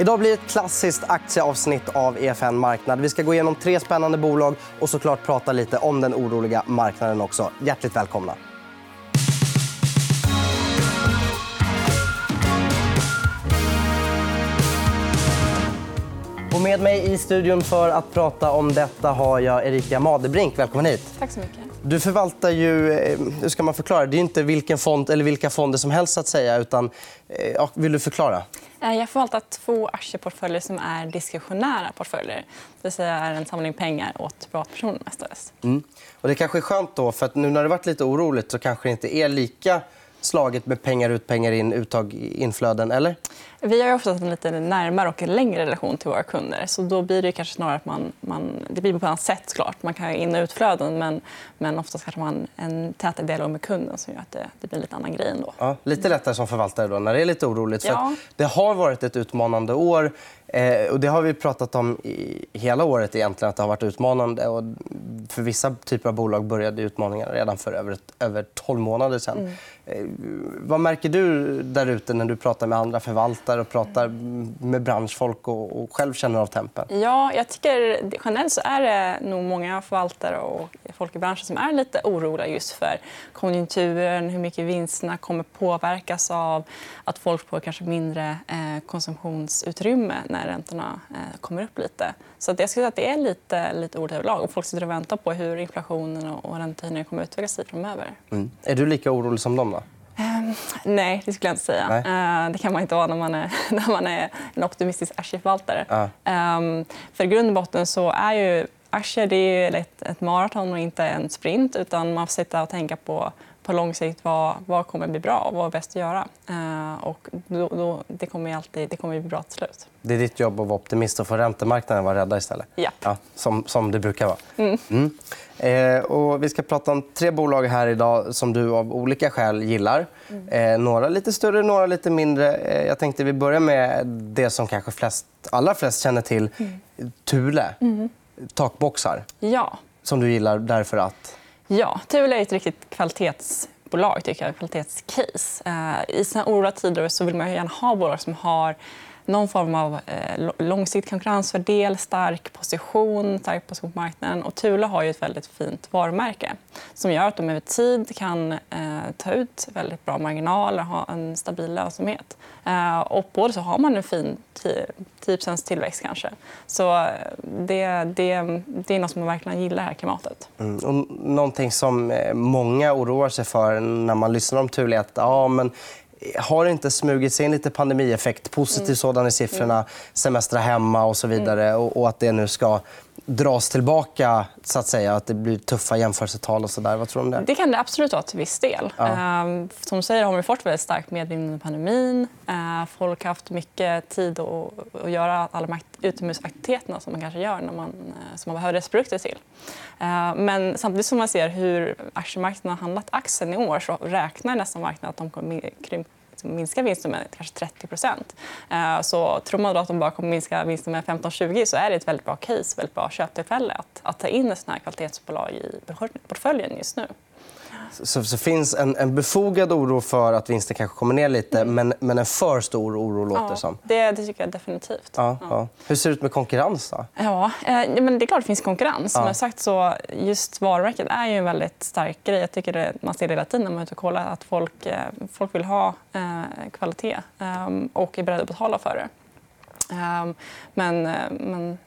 Idag blir ett klassiskt aktieavsnitt av EFN Marknad. Vi ska gå igenom tre spännande bolag och såklart prata lite om den oroliga marknaden också. Hjärtligt välkomna. Och med mig i studion för att prata om detta har jag Erika Madebrink. Välkommen hit. Tack så mycket. Du förvaltar ju... eh, Hur ska man förklara? Det är inte vilken fond eller vilka fonder som helst. att säga. Utan, eh, ja, vill du förklara? Eh, Jag förvaltar två aktieportföljer som är diskretionära portföljer. Det vill säga är en samling pengar åt privatpersoner mestadels. Mm. Och det kanske är skönt då, för att nu när det varit lite oroligt så kanske det inte är lika slaget med pengar ut, pengar in, uttag, inflöden, eller? Vi har oftast en lite närmare och längre relation till våra kunder. Så då blir det kanske snarare att man, man... Det blir på ett annat sätt. Klart. Man kan ha in och utflöden, men, men oftast kanske man en tätare dialog med kunden som gör att det, det blir en lite annan grej ändå. Ja, lite lättare som förvaltare då, när det är lite oroligt. Ja. det har varit ett utmanande år. Eh, och det har vi pratat om i hela året, egentligen, att det har varit utmanande. Och för vissa typer av bolag började utmaningarna redan för över, över 12 månader sen. Mm. Eh, vad märker du där ute när du pratar med andra förvaltare och pratar med branschfolk och, och själv känner av tempen? Ja, jag tycker generellt så är det nog många förvaltare och folk i branschen som är lite oroliga just för konjunkturen, hur mycket vinsterna kommer påverkas av att folk får kanske mindre eh, konsumtionsutrymme när räntorna eh, kommer upp lite. Så jag skulle säga att det är lite, lite oroligt överlag. Och folk sitter och väntar på hur inflationen och och räntehöjningar kommer att utveckla sig framöver. Mm. Är du lika orolig som dem? Då? Ehm, nej, det skulle jag inte säga. Nej. Eh, det kan man inte vara när man är, när man är en optimistisk aktieförvaltare. Ja. Ehm, för i grund och botten så är ju aktier det är ett, ett maraton och inte en sprint. Utan man får sitta och tänka på, på lång sikt vad, vad kommer bli bra och vad är bäst att göra. Eh, och då, då, det kommer alltid det kommer bli bra till slut. Det är ditt jobb att vara optimist och få räntemarknaden att vara rädda istället? Ja. Ja, som, som det brukar vara. Mm. Eh, och vi ska prata om tre bolag här idag som du av olika skäl gillar. Eh, några lite större, några lite mindre. Eh, jag tänkte vi börjar med det som kanske flest, allra flest känner till. Thule. Takboxar. Ja. Som du gillar därför att... Ja, Thule är ett riktigt kvalitetsbolag, tycker jag. kvalitetscase. Eh, I sina oroliga tider så vill man gärna ha bolag som har någon form av eh, långsiktig konkurrensfördel, stark position, stark position på marknaden. Och Thule har ju ett väldigt fint varumärke som gör att de över tid kan eh, ta ut väldigt bra marginaler och ha en stabil lönsamhet. Eh, och på det så har man en fin 10 tillväxt kanske. Så eh, det, det, det är något som man verkligen gillar i det här klimatet. Mm. Och någonting som eh, många oroar sig för när man lyssnar om Thule är att ja, men har det inte smugit sig in lite pandemieffekt, positiv sådan i siffrorna, semestra hemma och så vidare och, och att det nu ska dras tillbaka, så att säga, att det blir tuffa jämförelsetal och så där. Vad tror du om det? Det kan det absolut vara till viss del. Ehm, Som du säger har vi fått väldigt starkt medvind under pandemin. Ehm, Folk har haft mycket tid att att göra alla utomhusaktiviteterna som man kanske gör när man, eh, som man behöver dess produkter till. Ehm, Men samtidigt som man ser hur aktiemarknaden har handlat aktien i år så räknar nästan marknaden att de kommer krympa minska vinsten med kanske 30 eh, Så tror man då att de bara kommer minska vinsten med 15-20 så är det ett väldigt bra case, väldigt bra köptillfälle att, att ta in ett sånt här kvalitetsbolag i portföljen just nu. Så, så finns en, en befogad oro för att vinsten kanske kommer ner lite men, men en för stor oro låter Ja, som. det, det tycker jag definitivt. Ja, ja. Hur ser det ut med konkurrens? Då? Ja, eh, men det är klart det finns konkurrens. Som Ja. jag sagt så just varumärket är ju en väldigt stark grej. Jag tycker det, man ser det hela tiden när man är ute och kollar att folk, eh, folk vill ha eh, kvalitet eh, och är beredda att betala för det. Eh, men, eh, men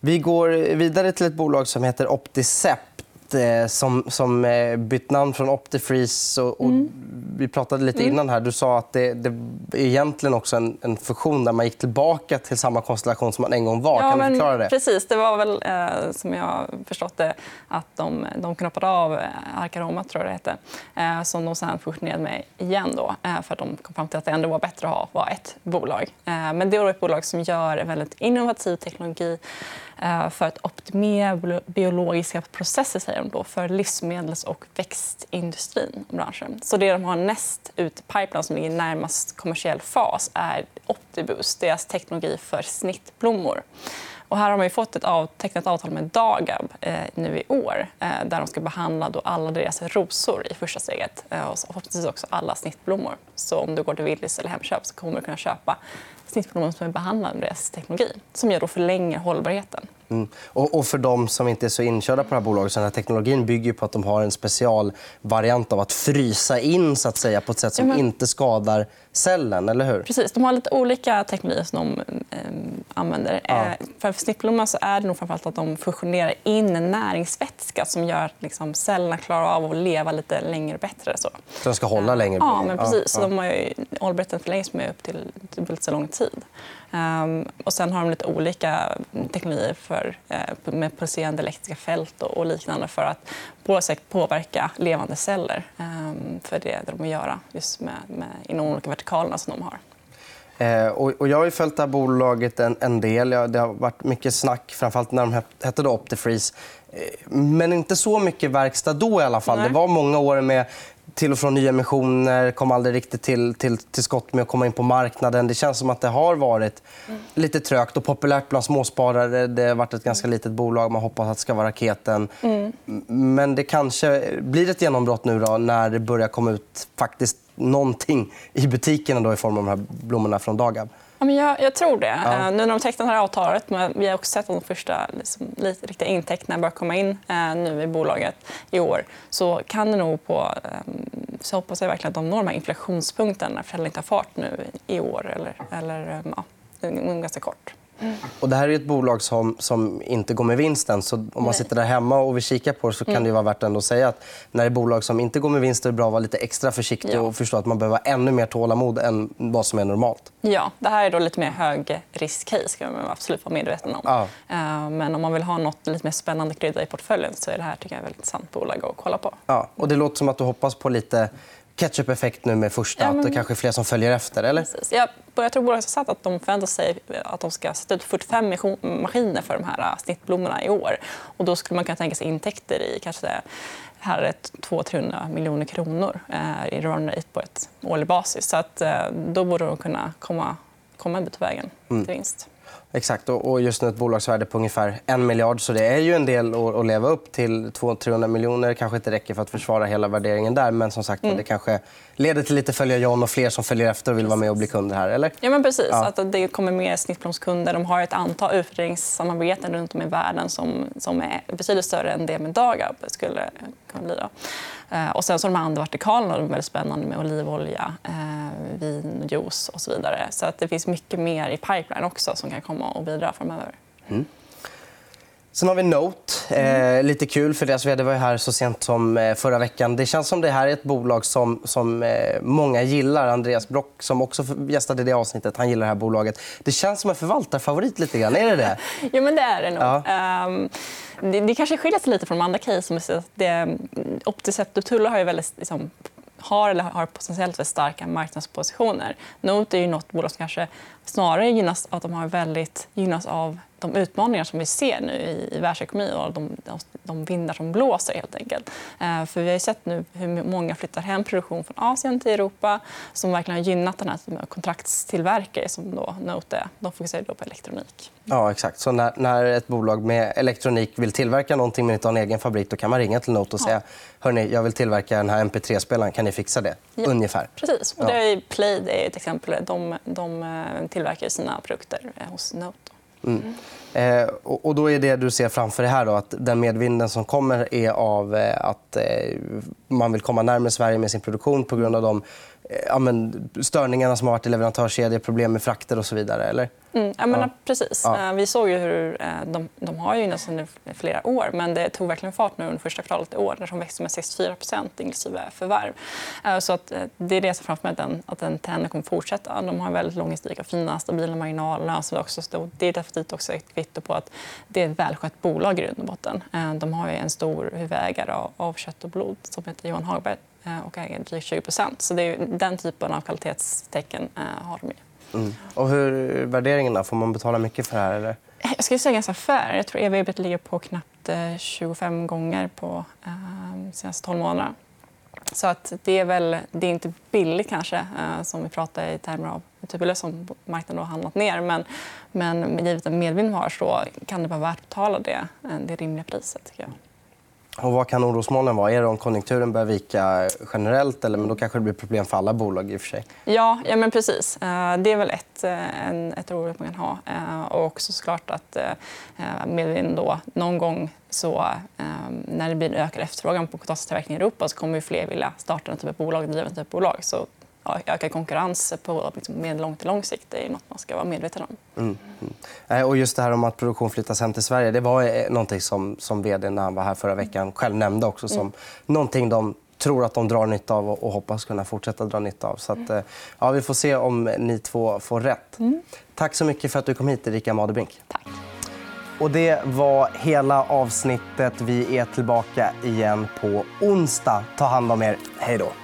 Vi går vidare till ett bolag som heter Opticept eh, som, som eh, bytt namn från Optifreeze. Och, och Mm. Vi pratade lite innan. här. Du sa att det, det är egentligen också en, en fusion där man gick tillbaka till samma konstellation som man en gång var. Ja, kan du förklara det? Precis. Det var väl, eh, som jag förstått det, att de, de knoppade av eh, Arcaroma, tror jag det hette, eh, som de sen fusionerade med igen då, eh, för att de kom fram till att det ändå var bättre att ha var ett bolag. Eh, men det är då ett bolag som gör väldigt innovativ teknologi för att optimera bio- biologiska processer säger de då, för livsmedels och växtindustrin. Branschen. Så det de har näst ut i pipeline, som ligger närmast kommersiell fas, är Optibus, deras teknologi för snittblommor. Och här har man ju fått ett av, tecknat avtal med Dagab eh, nu i år eh, där de ska behandla då alla deras rosor i första steget eh, och förhoppningsvis också alla snittblommor. Så om du går till Willys eller Hemköp så kommer du kunna köpa snittblommor som är behandlade med deras teknologi som gör då förlänger hållbarheten. Mm. Och, och, för de som inte är så inkörda på det här bolaget, så den här teknologin bygger på att de har en specialvariant av att frysa in så att säga, på ett sätt som men... inte skadar cellen, eller hur? Precis. De har lite olika teknologier som de eh, använder. Ja. Eh, för snittblomma så är det nog framförallt att de fusionerar in en näringsvätska som gör att liksom, cellerna klarar av att leva lite längre och bättre. Så, så de ska hålla längre? Ja, men precis. Ja. Så de har ju, hållbarheten förlängs med upp till dubbelt så lång tid. Um, och sen har de lite olika teknologier för, uh, med pulserande elektriska fält och, liknande för att på sätt påverka levande celler. Um, för det de vill göra just med, med, inom olika vertikalerna som de har. Eh, och, jag har följt det här bolaget en, del. Det har varit mycket snack, framförallt när de hette då Optifreeze. Eh, men inte så mycket verkstad då i alla fall. Nej. Det var många år med till och från nyemissioner, kom aldrig riktigt till, till, till skott med att komma in på marknaden. Det känns som att det har varit lite trögt och populärt bland småsparare. Det har varit ett ganska litet bolag. Man hoppas att det ska vara raketen. Mm. Men det kanske blir ett genombrott nu då, när det börjar komma ut faktiskt någonting i butikerna då, i form av de här blommorna från Dagab. Ja, men jag, jag tror det. Ja. Uh, nu när de tecknat det här avtalet, men vi har också sett att de första liksom, riktiga intäkterna börjar komma in uh, nu i bolaget i år, så kan det nog på... Um, så hoppas jag verkligen att de når de här inflationspunkten när försäljningen tar fart nu i år eller, eller um, ja, ganska kort. Och det här är ett bolag som, som inte går med vinst än. Så om man Nej. sitter där hemma och vill kika på det så kan mm. det vara värt att säga att när det är bolag som inte går med vinst är det bra att vara lite extra försiktig ja. och förstå att man behöver ännu mer tålamod än vad som är normalt. Ja, det här är då lite mer hög risk-case ska man absolut vara medveten om. Ja. Eh, men om man vill ha något lite mer spännande krydda i portföljen så är det här tycker jag, ett väldigt intressant bolag att kolla på. Ja, och det låter som att du hoppas på lite ketchup-effekt nu med första, ja, men... att det kanske är fler som följer efter? eller? Precis. Jag, jag tror bolaget har sagt att de förväntar sig att de ska sätta ut 45 maskiner för de här äh, snittblommorna i år. Och då skulle man kunna tänka sig intäkter i kanske här 200-300 miljoner kronor eh, i run rate på ett årlig basis. Så att, eh, då borde de kunna komma, komma en bit på vägen mm. till vinst. Exakt. Och just nu ett bolagsvärde på ungefär en miljard. Så det är ju en del att leva upp till. 200-300 miljoner kanske inte räcker för att försvara hela värderingen där. Men som sagt, mm. det kanske leder till lite följa John och fler som följer efter och vill vara med och bli kunder här. Eller? Ja, men precis. Ja. Att det kommer mer snittblomskunder. De har ett antal utvärderingssamarbeten runt om i världen som, som är betydligt större än det med Dagab skulle kunna bli. Då. Eh, och sen så de andra vertikalerna de är väldigt spännande med olivolja, eh, vin, juice och så vidare. Så att det finns mycket mer i pipeline också som kan komma och bidra framöver. Mm. Sen har vi Note. Eh, lite kul, för deras vd var här så sent som eh, förra veckan. Det känns som det här är ett bolag som, som eh, många gillar. Andreas Brock, som också gästade det avsnittet, han gillar det här bolaget. Det känns som en förvaltarfavorit. lite grann. Är det det? jo, men det är det nog. Ja. Um, det, det kanske skiljer sig lite från de andra case. Det, Opticept och Tulla har ju väldigt liksom, har eller har potentiellt väldigt starka marknadspositioner. Note är ju något bolag som kanske snarare gynnas av att de har väldigt gynnas av de utmaningar som vi ser nu i, i världsekonomin och de, de, de vindar som blåser. helt enkelt. Eh, för vi har sett nu hur många flyttar hem produktion från Asien till Europa som verkligen har gynnat den här typen av kontraktstillverkare som då Note är. De fokuserar då på elektronik. Ja, exakt. Så när, när, ett bolag med elektronik vill tillverka någonting men inte har en egen fabrik då kan man ringa till Note och säga Hörrni, jag vill tillverka den här MP3-spelaren. Kan ni fixa det? Ja. Ungefär. Precis. Och det är Play är ett exempel. De, de eh, tillverkar sina produkter eh, hos Note. Mm. Eh, och då är det du ser framför dig här då, att den medvinden som kommer är av eh, att eh, man vill komma närmare Sverige med sin produktion på grund av de eh, ja, men, störningarna som har varit i leverantörskedjor, problem med frakter och så vidare? Eller? Mm, jag menar, precis. Ja. Eh, vi såg ju hur eh, de, de har gynnats under flera år men det tog verkligen fart nu under första kvartalet i år där de växte med 64 inklusive förvärv. Så att det är det ser framför mig, att den, att den trenden kommer fortsätta. De har en väldigt lång historik av fina, stabila marginaler. Också, det är definitivt också ett kvitto på att det är ett välskött bolag i grund och botten. De har en stor huvudägare av kött och blod som heter Johan Hagberg och äger drygt 20 Så det är den typen av kvalitetstecken har de. Mm. Och hur värderingarna? Får man betala mycket för det här? Eller? Jag skulle säga ganska fair. Jag tror ev ligger på knappt 25 eh, gånger på eh, senaste 12 månaderna. Så att det, är väl, det är inte billigt, kanske, eh, som vi pratar i termer av typ turbulens som marknaden har handlat ner. Men, men givet den medvind vi har så kan det vara värt att betala det, eh, det rimliga priset. Tycker jag. Och vad kan orosmolnen vara? Är det om konjunkturen börjar vika generellt? Eller, men då kanske det blir problem för alla bolag. i och för sig. Ja, ja men precis. Eh, det är väl ett, eh, en, ett oro man kan ha. Eh, och också såklart att med då någon gång så, när det blir en ökad efterfrågan på potatistillverkning i Europa så kommer fler vilja starta den typen av bolag, driva den typen av bolag. Så ökad konkurrens på liksom, medellång till lång sikt är något man ska vara medveten om. Mm, mm. Och just det här om att produktion flyttas hem till Sverige det var eh, någonting som, som vd när han var här förra veckan själv nämnde också som mm. någonting de tror att de drar nytta av och hoppas kunna fortsätta dra nytta av. Så att, eh, ja, vi får se om ni två får rätt. Mm. Tack så mycket för att du kom hit, Erika Madebrink. Tack. Och det var hela avsnittet. Vi är tillbaka igen på onsdag. Ta hand om er. Hej då.